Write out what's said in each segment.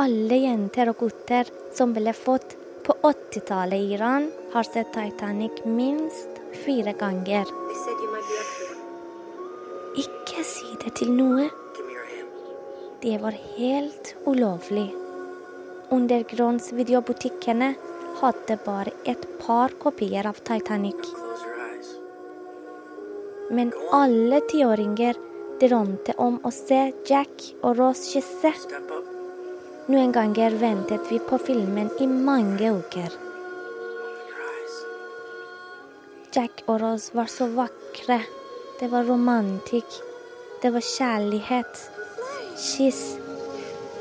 Alle jenter og gutter som ble født på 80-tallet i Iran, har sett Titanic minst fire ganger. Ikke si det til noe. Det var helt ulovlig. Undergrunnsvideobutikkene hadde bare et par kopier av Titanic. Men alle tiåringer drømte om å se Jack og Rose kysse. Noen ganger ventet vi på filmen i mange uker. Jack og Rose var så vakre. Det var romantikk. Det var kjærlighet. Kyss.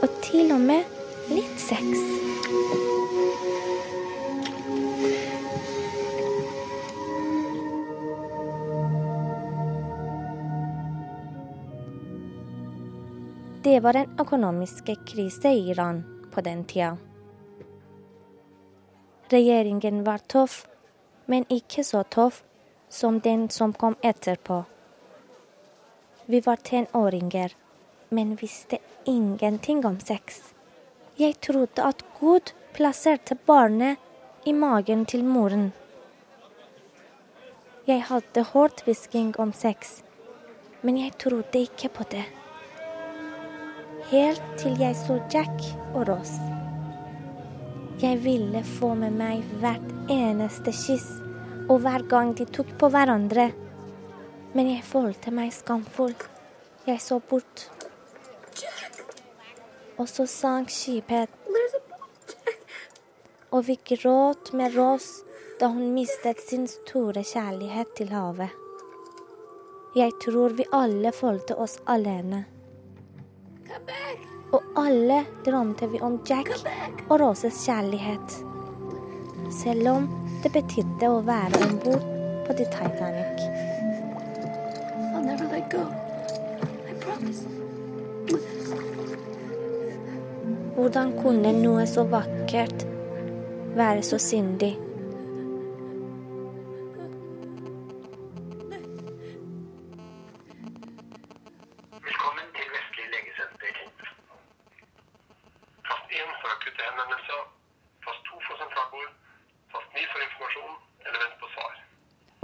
Og til og med litt sex. Det var den økonomiske krise i Iran på den tida. Regjeringen var tøff, men ikke så tøff som den som kom etterpå. Vi var tenåringer, men visste ingenting om sex. Jeg trodde at Gud plasserte barnet i magen til moren. Jeg hadde hørt hvisking om sex, men jeg trodde ikke på det. Helt til jeg så Jack og Ross. Jeg ville få med meg hvert eneste kyss og hver gang de tok på hverandre. Men jeg følte meg skamfull. Jeg så bort. Og så sank skipet, og vi gråt med Ross da hun mistet sin store kjærlighet til havet. Jeg tror vi alle følte oss alene. Og alle drømte vi om Jack og Roses kjærlighet. Selv om det betydde å være om bord på The Titanic. I'll never let go. I promise. Hvordan kunne noe så vakkert være så syndig?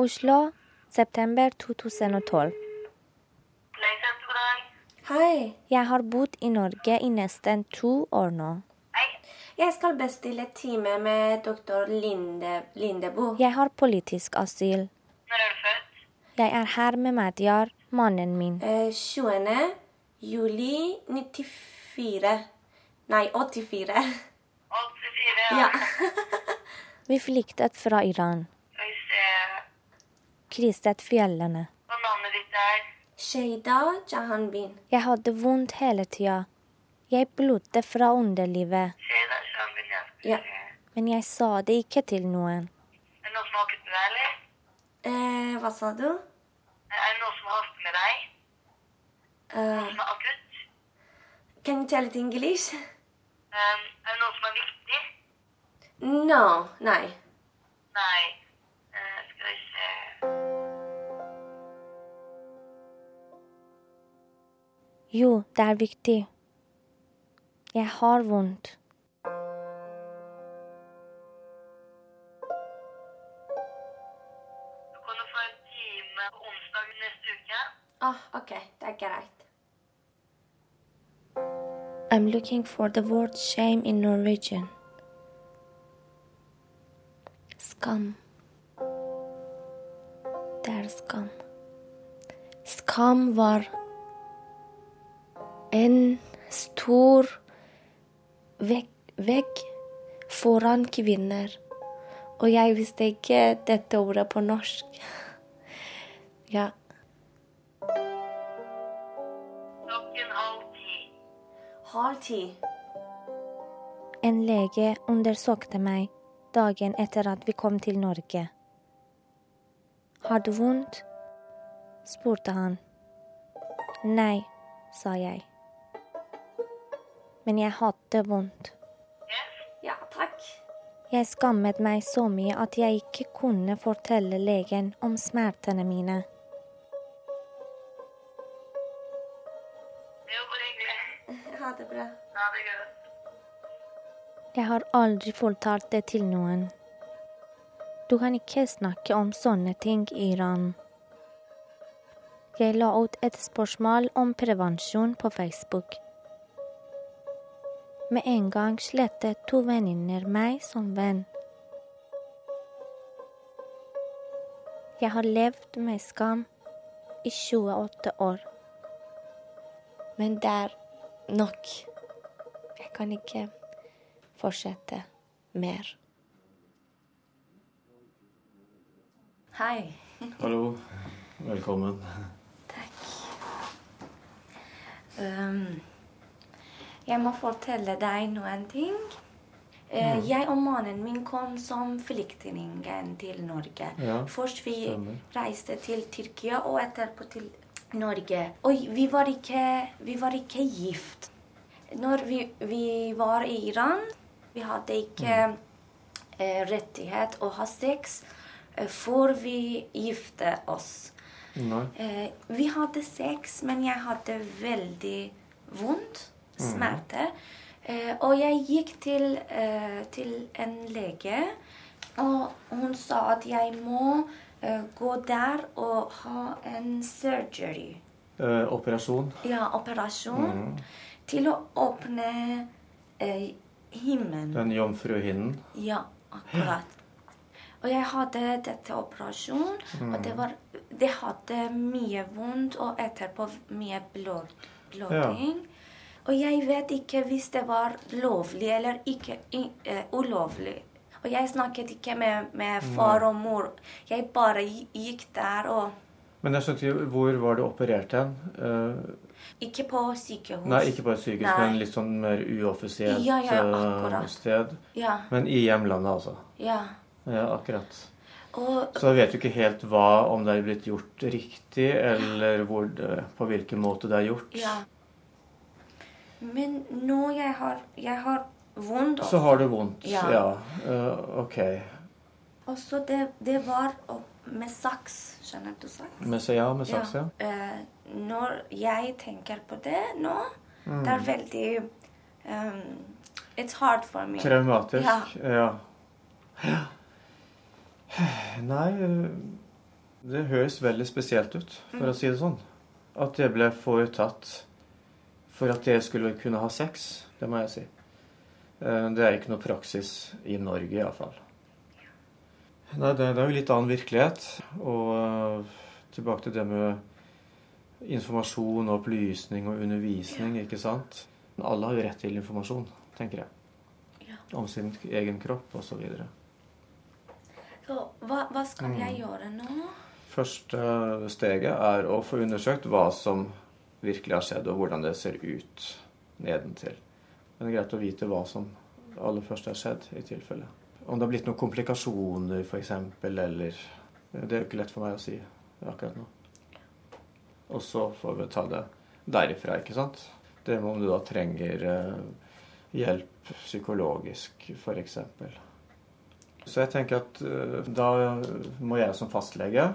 Oslo, september 2012. Legesenter, god dag. Hei, jeg har bodd i Norge i nesten to år nå. Jeg skal bestille time med doktor Linde, Lindebo. Jeg har politisk asyl. Når er du født? Jeg er her med Madjar, mannen min. Eh, 20. juli 94. Nei, 84. 84, Ja. Vi flyktet fra Iran. Skal Krysset fjellene. hva navnet ditt er. Sheida Jahanbin. Jeg hadde vondt hele tida. Jeg blodde fra underlivet, Sheida Jahanbin, ja. Ja. men jeg sa det ikke til noen. Er det noe som har akutt med deg, eller? Eh, hva sa du? Er det noe som har haster med deg? Noe noen som er akutt? Kan du tale engelsk? Um, er det noe som er viktig? No. Nei. Nei. Eh, skal vi se Jo, det er viktig. Jeg har vondt. Ah, OK. Det er greit. I'm looking for the word shame in Norwegian. Skam. Skam. Skam var en stor vegg, vegg foran kvinner. Og jeg visste ikke dette ordet på norsk. Ja. Klokken halv ti. Halv ti. En lege undersøkte meg dagen etter at vi kom til Norge. Har du vondt? spurte han. Nei, sa jeg. Men jeg hadde vondt. Ja, takk. Jeg skammet meg så mye at jeg ikke kunne fortelle legen om smertene mine. Det var bare hyggelig. Ha det bra. Ha det godt. Jeg har aldri fortalt det til noen. Du kan ikke snakke om sånne ting i Iran. Jeg la ut et spørsmål om prevensjon på Facebook. Med en gang slettet to venninner meg som venn. Jeg har levd med skam i 28 år. Men det er nok. Jeg kan ikke fortsette mer. Hei. Hallo. Velkommen. Takk. Um, jeg må fortelle deg noen ting. Eh, Jeg og mannen min kom som flyktninger til Norge. Ja, Først vi stemmer. reiste til Tyrkia, og etterpå til Norge. Og vi var ikke, vi var ikke gift. Når vi, vi var i Iran, vi hadde ikke eh, rettighet å ha sex eh, før vi gifte oss. Nei. Eh, vi hadde sex, men jeg hadde veldig vondt. Smerte. Eh, og jeg gikk til, eh, til en lege, og hun sa at jeg må gå der og ha en surgery. Eh, operasjon. Ja, operasjon. Til å åpne eh, himmelen. Den jomfruhinnen. Ja, akkurat. Og jeg hadde dette operasjon, og det, var, det hadde mye vondt og etterpå mye blod, blødning. Og jeg vet ikke hvis det var lovlig eller ikke i- eh, ulovlig. Og jeg snakket ikke med, med far og mor. Jeg bare gikk der og Men jeg skjønte ikke, hvor var du operert hen? Uh, Ikke på sykehus. nei, ikke på et sykehus, Nei. men litt sånn mer uoffisielt Ja, ja, eh, sted. Ja. Men i hjemlandet, altså. ja. Ja, akkurat. Og Så jeg vet jo ikke helt hva, om det er blitt gjort riktig, eller hvor det, på hvilken måte det er gjort. Ja. Men nå jeg har, jeg har vondt Så har du vondt. Ja. Ja. Uh, ok. Og så det, det var med saks. Skjønner du saks? Med, ja, med saks, ja. Eh, når jeg tenker på det nå, Mm. det er veldig um, It's hard for me. Traumatisk. Ja. ja. Nei eh, Det høres veldig spesielt ut, for å si det sånn. At det ble foretatt for at jeg skulle kunne ha sex. Det må jeg si. Eh, Det er ikke noe praksis i Norge, iallfall. Nei, det, det er jo litt annen virkelighet. Og eh, tilbake til det med informasjon og opplysning og undervisning, ikke sant. Alle har jo rett til informasjon, tenker jeg. Ja. Om sin egen kropp osv. Så hva, hva skal Mm. jeg gjøre nå? Første steget er å få undersøkt hva som virkelig har skjedd, og hvordan det ser ut nedentil. Men det er greit å vite hva som aller først har skjedd, i tilfelle. Om det har blitt noen komplikasjoner, f.eks., eller Det er jo ikke lett for meg å si akkurat nå. Og så får vi ta det derifra, ikke sant? Det med om du da trenger eh, hjelp psykologisk, f.eks. Så jeg tenker at uh, da må jeg som fastlege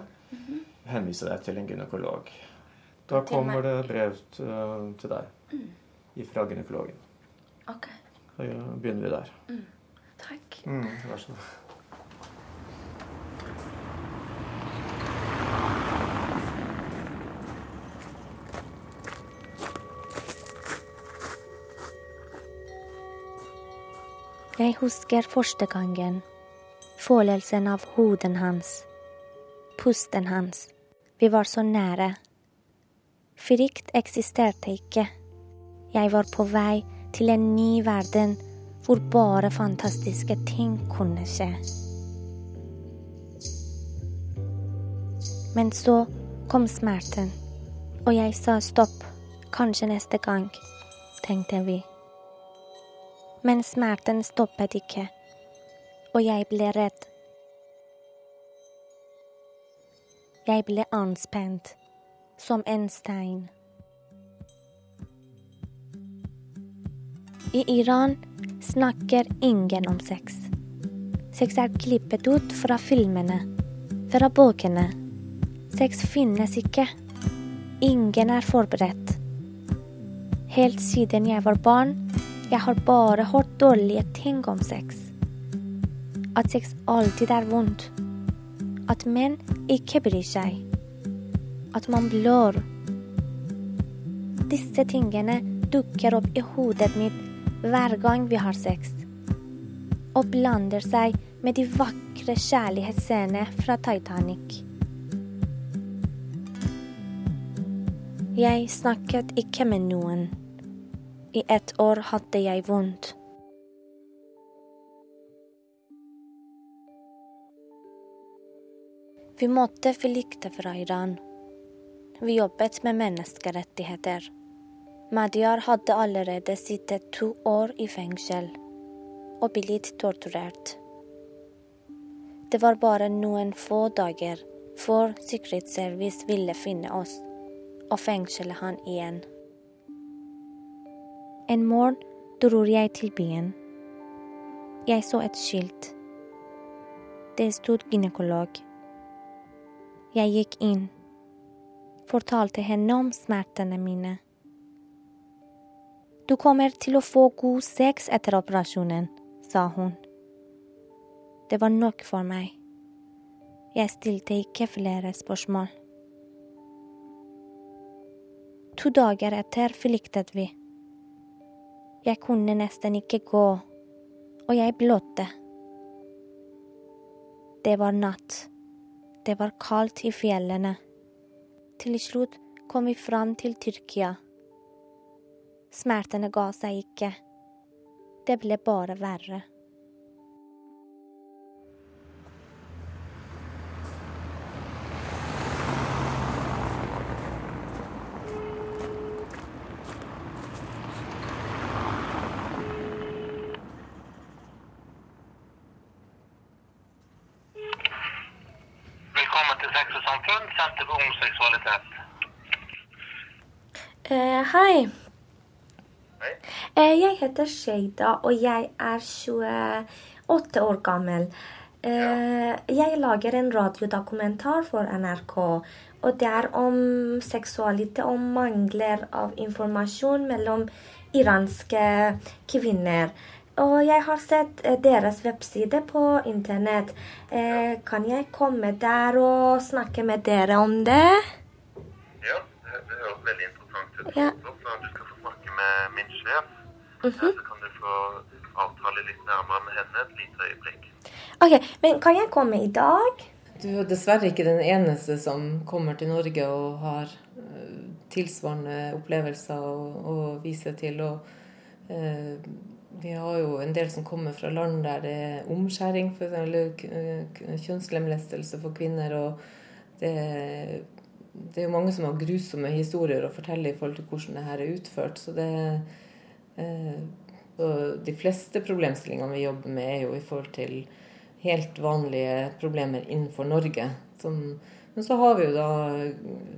henvise deg til en gynekolog. Da kommer det brev til, til deg fra gynekologen. OK. Da begynner vi der. Takk. Mm, vær så god. Jeg husker første gangen. Følelsen av hoden hans. Pusten hans. Vi var så nære. Frykt eksisterte ikke. Jeg var på vei til en ny verden hvor bare fantastiske ting kunne skje. Men så kom smerten, og jeg sa stopp, kanskje neste gang, tenkte vi. Men smerten stoppet ikke, og jeg ble redd. Jeg ble anspent, som en stein. I Iran snakker ingen om sex. Sex er klippet ut fra filmene, fra bøkene. Sex finnes ikke. Ingen er forberedt. Helt siden jeg var barn, Jeg har bare hørt dårlige ting om sex. At sex alltid er vondt. At menn ikke bryr seg. At man blør. Disse tingene dukker opp i hodet mitt hver gang vi har sex. Og blander seg med de vakre kjærlighetsscenene fra Titanic. Jeg snakket ikke med noen. I ett år hadde jeg vondt. Vi måtte flykte fra Iran. Vi jobbet med menneskerettigheter. Madiar hadde allerede sittet to år i fengsel og blitt torturert. Det var bare noen få dager før Sikkerhetsservice ville finne oss og fengsle han igjen. En morgen dro jeg til byen. Jeg så et skilt. Det stod gynekolog. Jeg gikk inn, fortalte henne om smertene mine. Du kommer til å få god sex etter operasjonen, sa hun. Det var nok for meg. Jeg stilte ikke flere spørsmål. To dager etter flyktet vi. Jeg kunne nesten ikke gå, og jeg blødde. Det var natt. Det var kaldt i fjellene. Til slutt kom vi fram til Tyrkia. Smertene ga seg ikke. Det ble bare verre. Velkommen til Sex og samfunn, Senter for ung seksualitet. Eh, hei. Hei. Eh, jeg heter Sheida, og jeg er 28 år gammel. Eh, jeg lager en radiodokumentar for NRK. Og det er om seksualitet og mangler av informasjon mellom iranske kvinner. Og jeg har sett eh, deres webside på internett. Eh, kan jeg komme der og snakke med dere om det? Ja, det, høres veldig interessant. Ja. Så du skal få snakke med min sjef. Mhm. Så kan du få avtale litt nærmere med henne et lite øyeblikk. Ok, men kan jeg komme i dag? Du er dessverre ikke den eneste som kommer til Norge og har eh, tilsvarende opplevelser å, å vise til. Og eh, vi har jo en del som kommer fra land der det er omskjæring, for eller kjønnslemlestelse for kvinner. Og det, det er jo mange som har grusomme historier å fortelle i forhold til hvordan det her er utført. Så det eh, de fleste problemstillingene vi jobber med, er jo i forhold til helt vanlige problemer innenfor Norge. Som, men så har vi jo da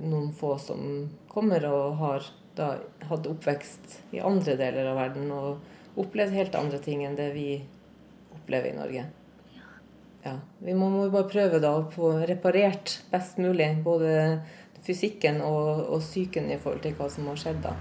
noen få som kommer og har da hatt oppvekst i andre deler av verden og opplevd helt andre ting enn det vi opplever i Norge. Ja, Vi må, må bare prøve da å få reparert best mulig både fysikken og, og psyken i forhold til hva som har skjedd da.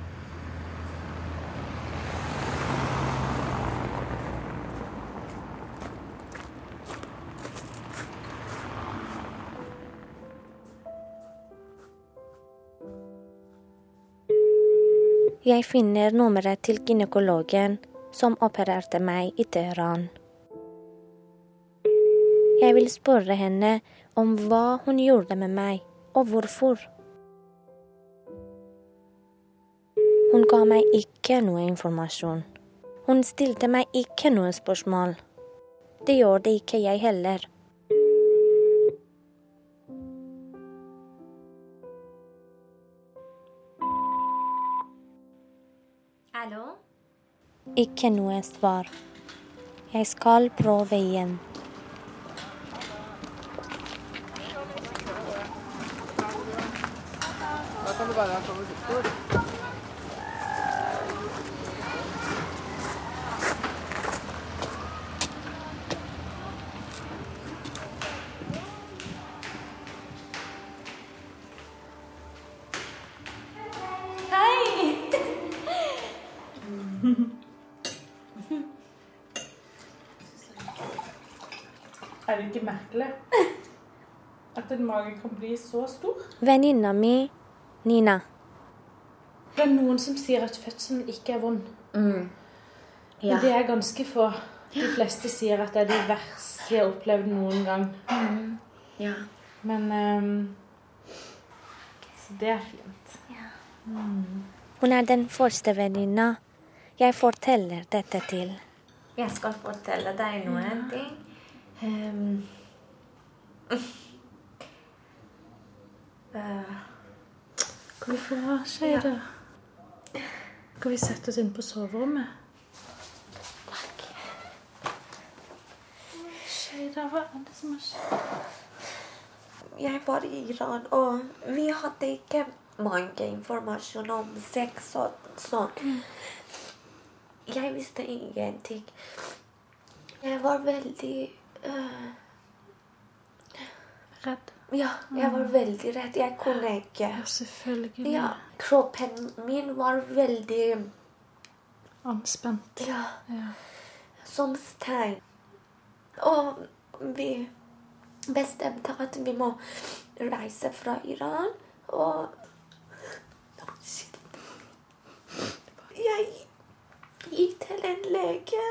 Jeg finner nummeret til gynekologen som opererte meg i Teheran. Jeg vil spørre henne om hva hun gjorde med meg, og hvorfor. Hun ga meg ikke noe informasjon. Hun stilte meg ikke noe spørsmål. Det gjorde ikke jeg heller. Hallo? Ikke noe svar. Jeg skal prøve igjen. Da kan du bare Hei! At en mage kan bli så stor? Venninna mi, Nina. Det er noen som sier at fødselen ikke er vond. Mm. Ja. Men det er ganske få. De fleste sier at det er det verste de har opplevd noen gang. ja. Men um, Så det er fint. Hun er den første venninna jeg forteller dette til. Jeg skal fortelle deg noen ting. Ehm, Skal vi få ha Skeida? Skal vi sette oss inn på soverommet? Skeida, hva er det som har skjedd? jeg var i Iran, og vi hadde ikke mange informasjon om sex og sånn. Jeg visste ingenting. Jeg var veldig uh, Redd? Ja, jeg var veldig redd. Jeg kunne ikke Ja, selvfølgelig. Ja, kroppen min var veldig Anspent. Ja, Ja. som stein. Og vi bestemte at vi må reise fra Iran, og Jeg gikk til en lege.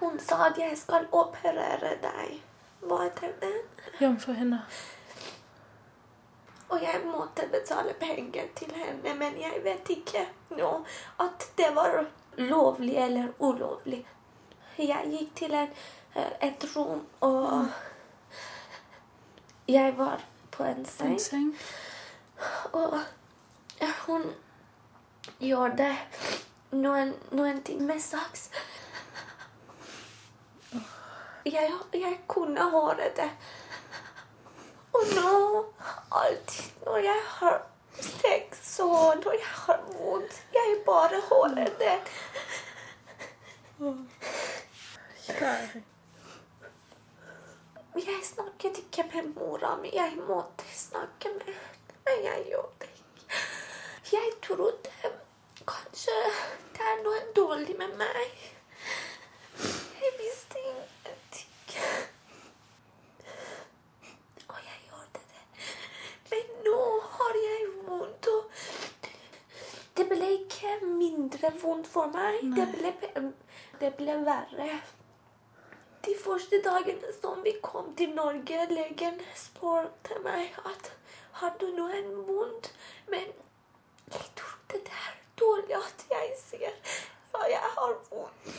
Hun sa at jeg skal operere deg. Hva er det? Jomfruhinne. Og jeg måtte betale penger til henne, men jeg vet ikke nå at det var lovlig eller ulovlig. Jeg gikk til en, eh, et rom, og jeg var på en seng, En seng. og hun gjorde noen, noen ting med saks. Jeg, jeg kunne høre det. Og nå, alltid når jeg har sex og når jeg har vondt, jeg bare holder det. Jeg snakket ikke med mora mi. Jeg måtte snakke med henne, men jeg gjorde det ikke. Jeg trodde kanskje det er noe dårlig med meg. Jeg visste ingenting. Og jeg gjorde det. Men nå har jeg vondt, og det ble ikke mindre vondt for meg. Det ble, det ble verre. De første dagene som vi kom til Norge, legen spurte meg at har du noen vondt? Men jeg trodde det er dårlig at jeg sier at jeg har vondt.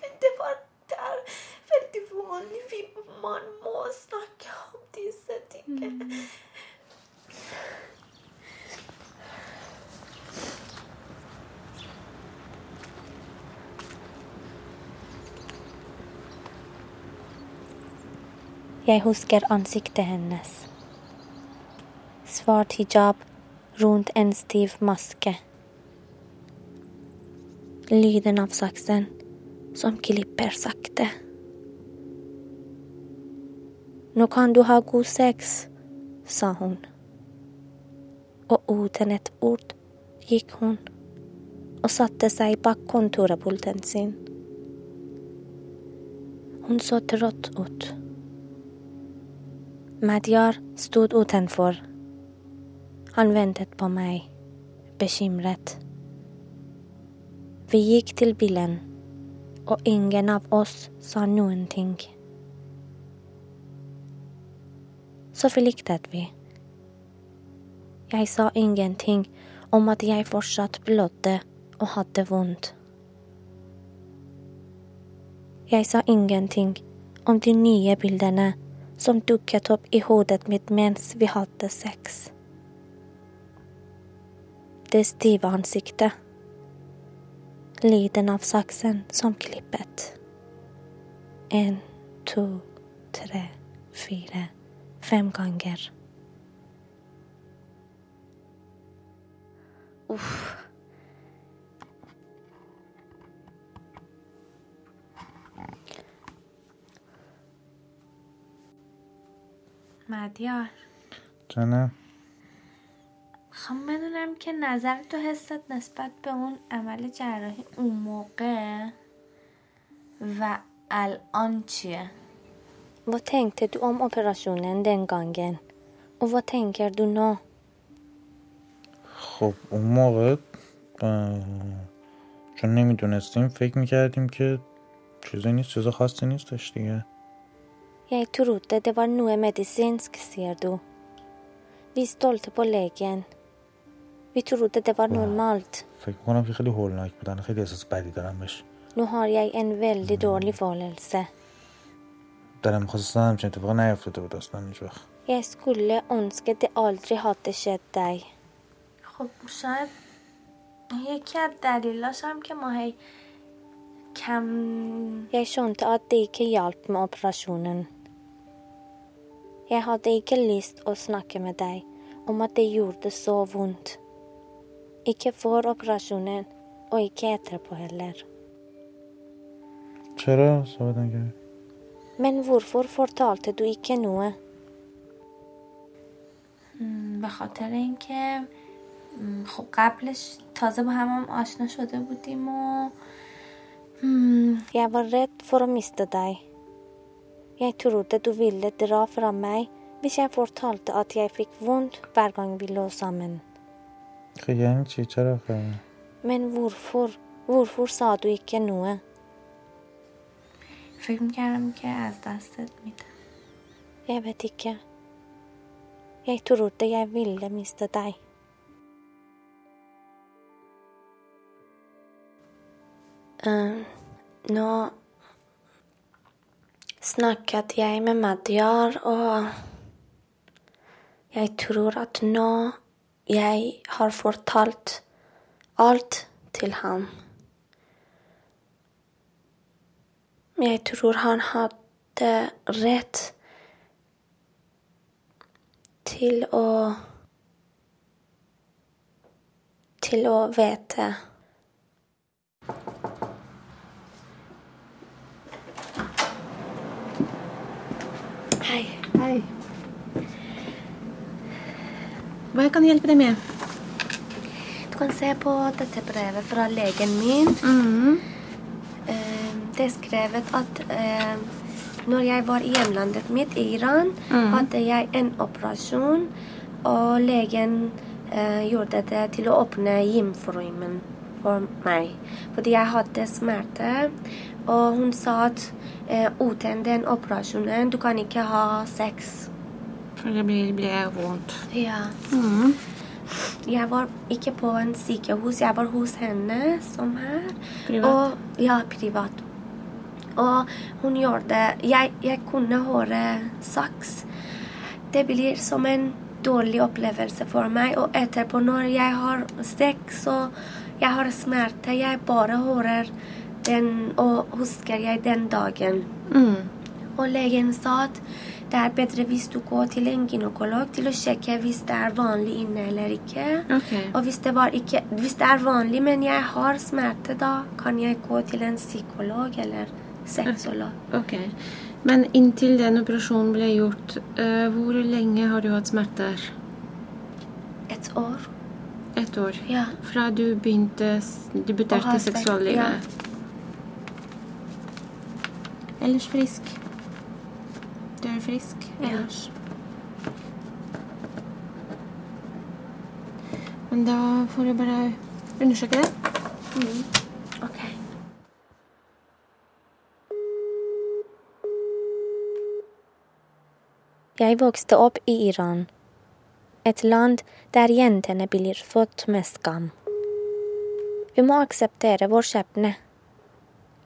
Men det var det er veldig vanlig. Man må snakke om disse tingene. Jeg husker ansiktet hennes. Svart hijab rundt en stiv maske. Lyden av saksen som klipper sakte. Nå kan du ha god sex, sa hun. Og uten et ord gikk hun og satte seg bak kontorpulten sin. Hun så trått ut. Madyar stod utenfor. Han ventet på meg, bekymret. Vi gikk til bilen, og ingen av oss sa noen ting. Så forliktet vi. Jeg sa ingenting om at jeg fortsatt blødde og hadde vondt. Jeg sa ingenting om de nye bildene som dukket opp i hodet mitt mens vi hadde sex. Det stive ansiktet. Lyden av saksen som klippet. En, to, tre, fire, fem ganger. Uff. مدیار جانم خواهم بدونم که نظرت و حست نسبت به اون عمل جراحی اون موقع و الان چیه Hva tenkte du om operasjonen den gangen? Og hva tenker du nå? خب اون موقع چون نمی‌دونستیم فکر می‌کردیم که چیزی نیست چیز خاصی نیستش دیگه Jeg trodde det var noe medisinsk, sier du. Vi stolte på legen. Vi trodde det var normalt. فکر میکنم که خیلی هولناک بودن خیلی احساس بدی دارم بهش Nå har jeg en veldig dårlig følelse. دلم میخواست همچین اتفاق نیفتاده بود اصلا هیچ وقت Jeg skulle ønske det aldri hadde skjedd deg. خب شاید یکی از دلیلاش هم که ما هی کم Jeg skjønte at det ikke hjalp med operasjonen. Jeg hadde ikke lyst å snakke med deg om at det gjorde så vondt. Ikke før operasjonen, og ikke etterpå heller. چرا ثابت نکردی Men hvorfor fortalte du ikke noe? م، به خاطر اینکه خب قبلش تازه با هم, هم آشنا شده بودیم و م، Jeg var redd for å miste deg. Jeg trodde du ville dra fra meg hvis jeg fortalte at jeg fikk vondt hver gang vi lå sammen. Men hvorfor? Hvorfor sa du ikke noe? Jeg vet ikke. Jeg trodde jeg ville miste deg. Uh, nå no snakket jeg med Madjar, og jeg tror at nå jeg har fortalt alt til ham. Jeg tror han hadde rett til å Til å vite. Hei. Hei. Hva jeg kan hjelpe deg med? Du kan se på dette brevet fra legen min. Eh, Det er skrevet at eh, når jeg var i hjemlandet mitt, i Iran, hadde jeg en operasjon, og legen eh, gjorde det til å åpne gymformen for meg. Fordi jeg hadde smerte, og hun sa at eh, uten den operasjonen, du kan ikke ha sex. For det blir, blir vondt. Ja. Jeg var ikke på en sykehus, jeg var hos henne som her. Privat? Og, ja, privat. Og hun gjorde Jeg, jeg kunne høre saks. Det blir som en dårlig opplevelse for meg. Og etterpå, når jeg har sex og jeg har smerte, jeg bare hører den og husker jeg den dagen. Og legen sa at det er bedre hvis du går til en gynekolog til å sjekke hvis det er vanlig inne eller ikke. Okay. Og hvis det, var ikke, hvis det er vanlig, men jeg har smerte, da kan jeg gå til en psykolog eller sexolog. Okay. Men inntil den operasjonen ble gjort, uh, hvor lenge har du hatt smerter? Et år. Et år. Ja. Fra du begynte debuterte i seksuallivet? Ellers frisk? Du er frisk Ja. Men da får jeg bare undersøke det. Ok. Jeg vokste opp i Iran, et land der jentene blir født med skam. Vi må akseptere vår skjebne.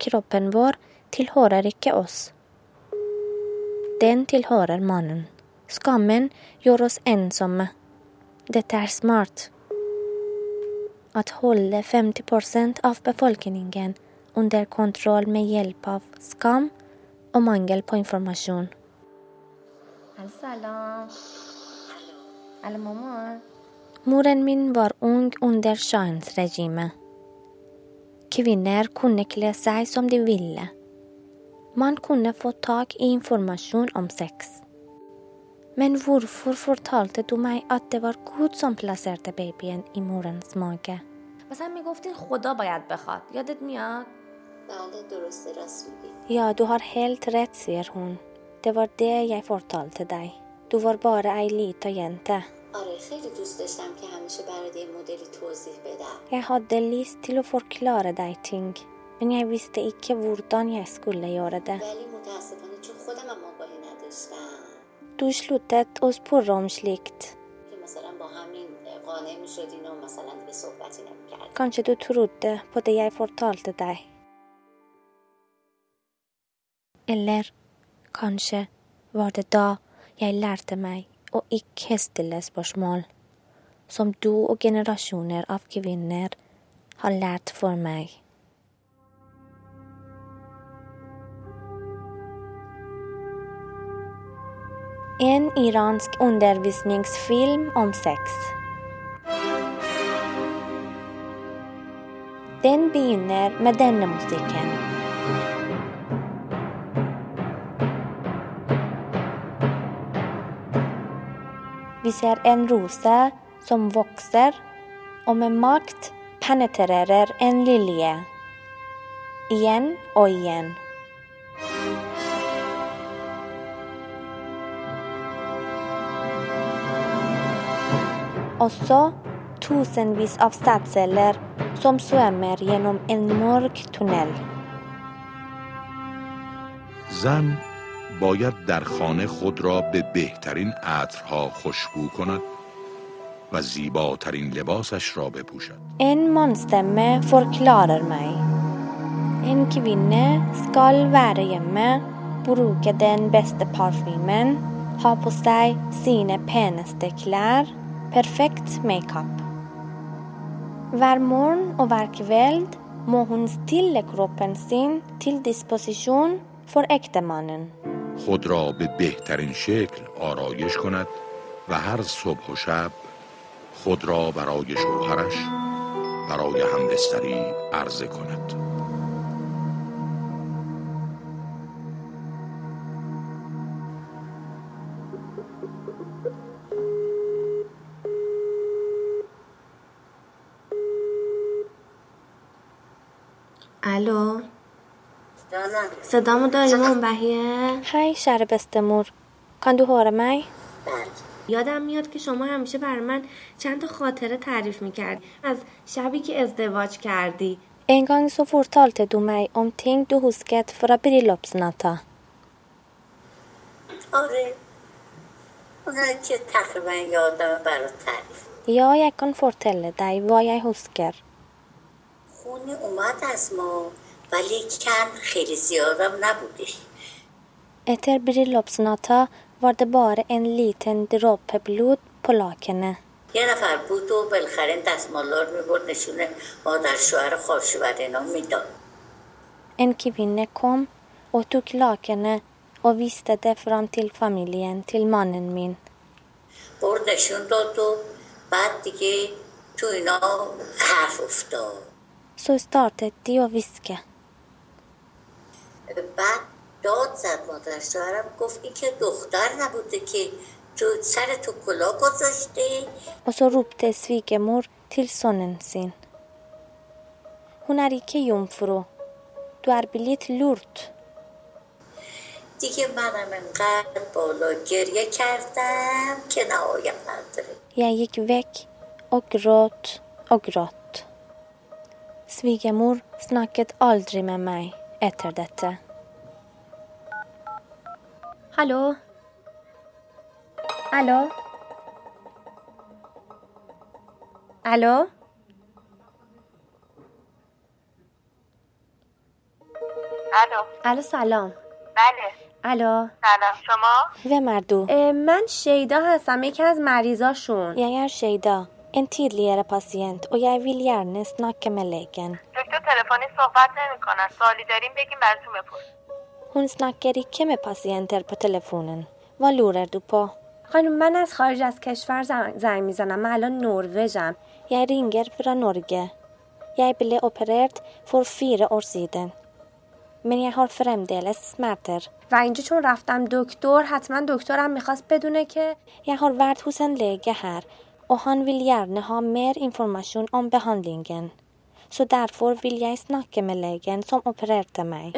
Kroppen vår tilhører ikke oss. Den tilhører mannen. Skammen gjør oss ensomme. Dette er smart. Å holde 50 av befolkningen under kontroll med hjelp av skam og mangel på informasjon. Moren min var ung under shahens regime. Kvinner kunne kle seg som de ville. Man kunne få tak i informasjon om sex. Men hvorfor fortalte du meg at det var Gud som plasserte babyen i morens mage? Ja, du har helt rett, sier hun. Det var det jeg fortalte deg. Du var bare ei lita jente. Jeg hadde lyst til å forklare deg ting men jeg visste ikke hvordan jeg skulle gjøre det. Du sluttet å spørre om slikt. Kanskje du trodde på det jeg fortalte deg. Eller kanskje var det da jeg lærte meg å ikke stille spørsmål, som du og generasjoner av kvinner har lært for meg. Iransk undervisningsfilm om sex. Den begynner med denne musikken. Vi ser en rose som vokser, og med makt penetrerer en lilje. Igjen og igjen. også tusenvis av statsceller som svømmer gjennom en mørk tunnel. زن باید در خانه خود را به بهترین عطرها خوشبو کند و زیباترین لباسش را بپوشد این منستمه فرکلارر می این کوینه سکال وره من بروک دن بست پارفیمن ها پوستی سینه پنسته کلر perfekt makeup. Hver morgen og hver kveld må hun stille kroppen sin til disposisjon for ektemannen. خود را به بهترین شکل آرایش کند و هر صبح و شب خود را برای شوهرش برای همبستری عرضه کند الو. جانم صدامو داری منبهیه Hei, kjære bestemor. Kan du høre meg? یادم میاد که شما همیشه بر من چند تا خاطره تعریف می‌کردی. از شبی که ازدواج کردی. En gang så fortalte du meg om ting du husket fra bryllupsnatta. آره. اونایی که تقریبا یادم برات تعریف. Ja, jeg kan fortelle deg hva jeg husker. خونی اومد از ما ولی کم خیلی زیادم نبوده. Etter bryllupsnatta var det bare en liten dråpe blod på lakenet. یه نفر بود و بالاخره این دستمالا رو می‌برد نشونه مادر شوهر خواهرشوهر اینا می‌داد En kvinne kom og tok lakenet og viste det fram til familien til mannen min. برد نشون داد و بعد دیگه تو اینا حرف افتاد. Så startet de å hviske. بعد داد زد مادر شوهرم گفت این که دختر نبوده که تو سر تو کلا گذاشته Og så ropte svigermor til sønnen sin. Hun er ikke jomfru. Du er blitt lurt. دیگه منم انقدر بالا گریه کردم که نهایت نداره Jeg gikk vekk og gråt og gråt. Svigermor snakket aldri med meg etter dette. Hallo? Hallo? Hallo? الو الو سلام بله الو سلام شما Hvem er du? اه، من شیدا هستم یکی از مریضاشون Jeg er Sheida, en tidligere pasient, og jeg vil gjerne snakke med legen. دکتر تلفنی صحبت نمی‌کنن سوالی داریم بگیم براتون بپرس Hun snakker ikke med pasienter på telefonen. Hva lurer du på? خانم من از خارج از کشور زنگ, می‌زنم من الان نروژم Jeg ringer fra Norge. Jeg ble operert for fire år siden. Men jeg har fremdeles smerter. و اینجا چون رفتم دکتر حتما دکترم می‌خواست بدونه که Jeg har vært hos en lege og han vil gjerne ha mer informasjon om behandlingen. Så derfor vil jeg snakke med legen som opererte meg.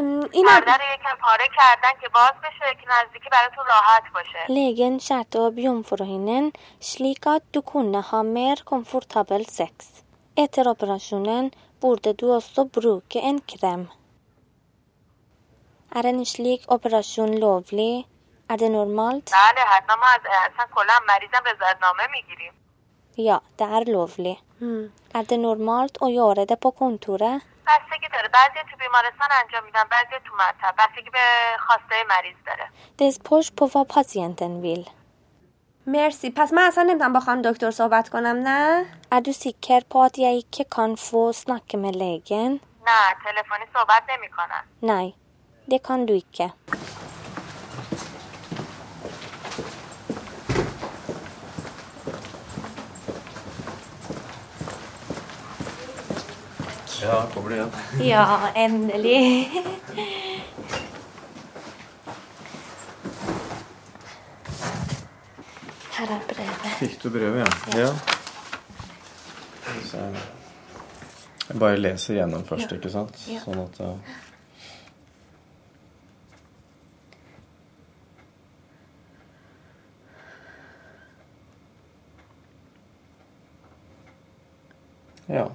Legen skjærte opp jomfruhinnen slik at du kunne ha mer komfortabel sex. Etter operasjonen burde du også bruke en krem. Er en slik operasjon lovlig? Er det normalt? بله حتما ما از اصلا کلا مریضم رضایتنامه می‌گیریم Ja, det er lovlig. Er det normalt å gjøre det på kontoret? بستگی داره بعضی تو بیمارستان انجام میدن بعضی تو مطب بستگی به خواسته مریض داره Det spørs på hva pasienten vil. مرسی پس من اصلا نمی‌تونم با خانم دکتر صحبت کنم نه Er du sikker på at jeg ikke kan få snakke med legen? نه تلفنی صحبت نمی‌کنن Nei, det kan du Ja, kommer du igjen. Ja, endelig. Her er brevet. Fikk du brevet, ja? ja. ja. jeg bare leser gjennom først, ikke sant? Sånn at uh, Ja.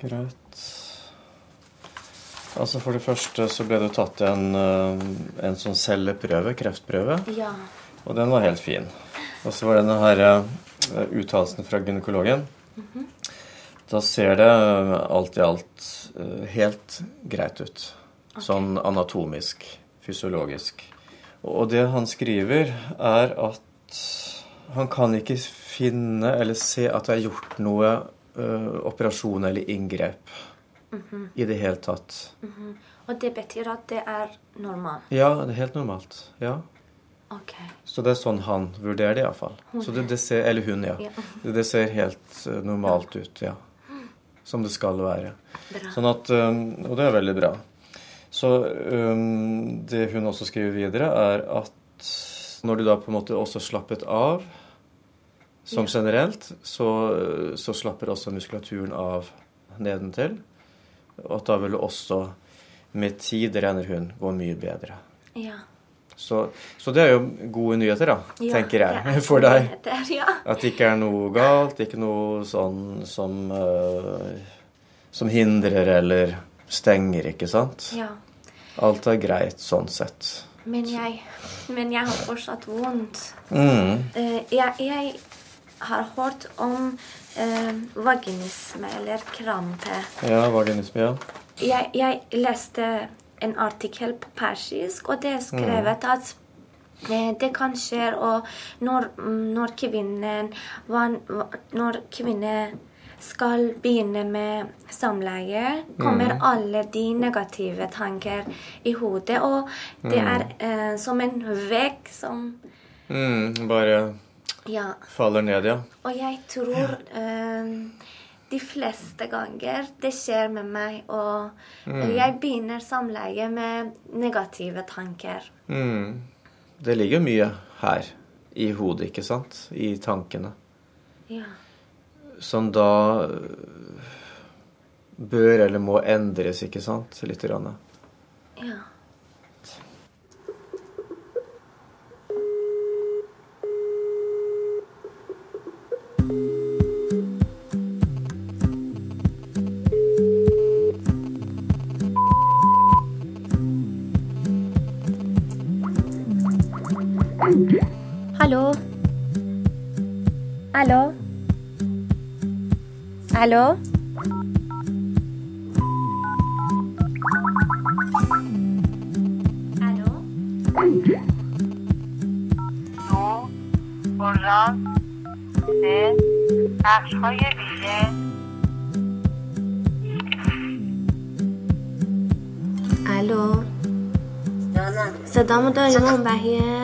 Greit. Altså For det første så ble det tatt en, uh, en sånn celleprøve, kreftprøve. Ja. Og den var helt fin. Og så var det denne her eh, uttalelsen fra gynekologen. Mhm. Da ser det eh, alt i alt eh, helt greit ut. Sånn anatomisk, fysiologisk. Og det han skriver, er at han kan ikke finne eller se at det er gjort noe eh, operasjon eller inngrep Mhm. i det hele tatt. Mhm. Og det betyr at det er normalt? Ja, det er helt normalt. Ja. Okay. Så det er sånn han vurderer det iallfall. Så det, det eller hun, ja. Ja. Det, ser helt eh, normalt ut, ja. Som det skal være. Bra. Sånn at, um, og det er veldig bra. Så um, det hun også skriver videre, er at når du da på en måte også slappet av, som generelt, så, så slapper også muskulaturen av nedentil. Og da vil også med tid, regner hun, gå mye bedre. Ja. Så, så det er jo gode nyheter, da, Ja, tenker jeg, for deg. nyheter, ja. At det ikke er noe galt, ikke noe sånn som uh, Som hindrer eller stenger, ikke sant? ja. Alt er greit sånn sett. Men jeg, men jeg har fortsatt vondt. Mm. Uh, jeg, jeg har hørt om eh, vaginisme eller krampe. Ja, vaginisme, ja. Jeg, jeg leste en artikkel på persisk, og det er skrevet at eh, det kan skje når, når kvinnen Når kvinner skal begynne med samleie, kommer Mm. alle de negative tanker i hodet. Og det Mm. er eh, som en vegg som Mm, bare Ja. faller ned, ja. Og jeg tror eh, de fleste ganger det skjer med meg, og Mm. jeg begynner samleie med negative tanker. Mm. Det ligger mye her i hodet, ikke sant? I tankene. Ja. Som da øh, bør eller må endres, ikke sant? Grann. ja. Hallo? Hallo? Hallo? دو برژانس سه؟ بخش های ویژه الو؟ صدامو داری من بهیه؟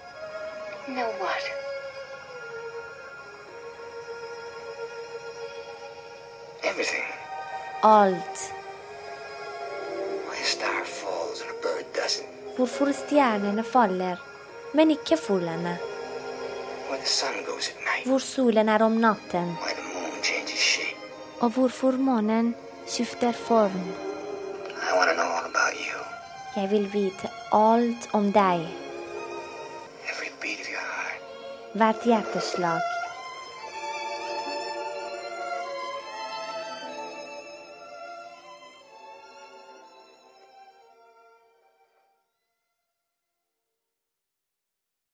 Know what? Everything. Alt. Why a star falls and a bird doesn't. Hvorfor stjernene faller, men ikke fuglene. Hvor solen er om natten. Og hvorfor månen skifter form. I want to know all about you. Jeg vil vite alt om deg. Hvert hjerteslag.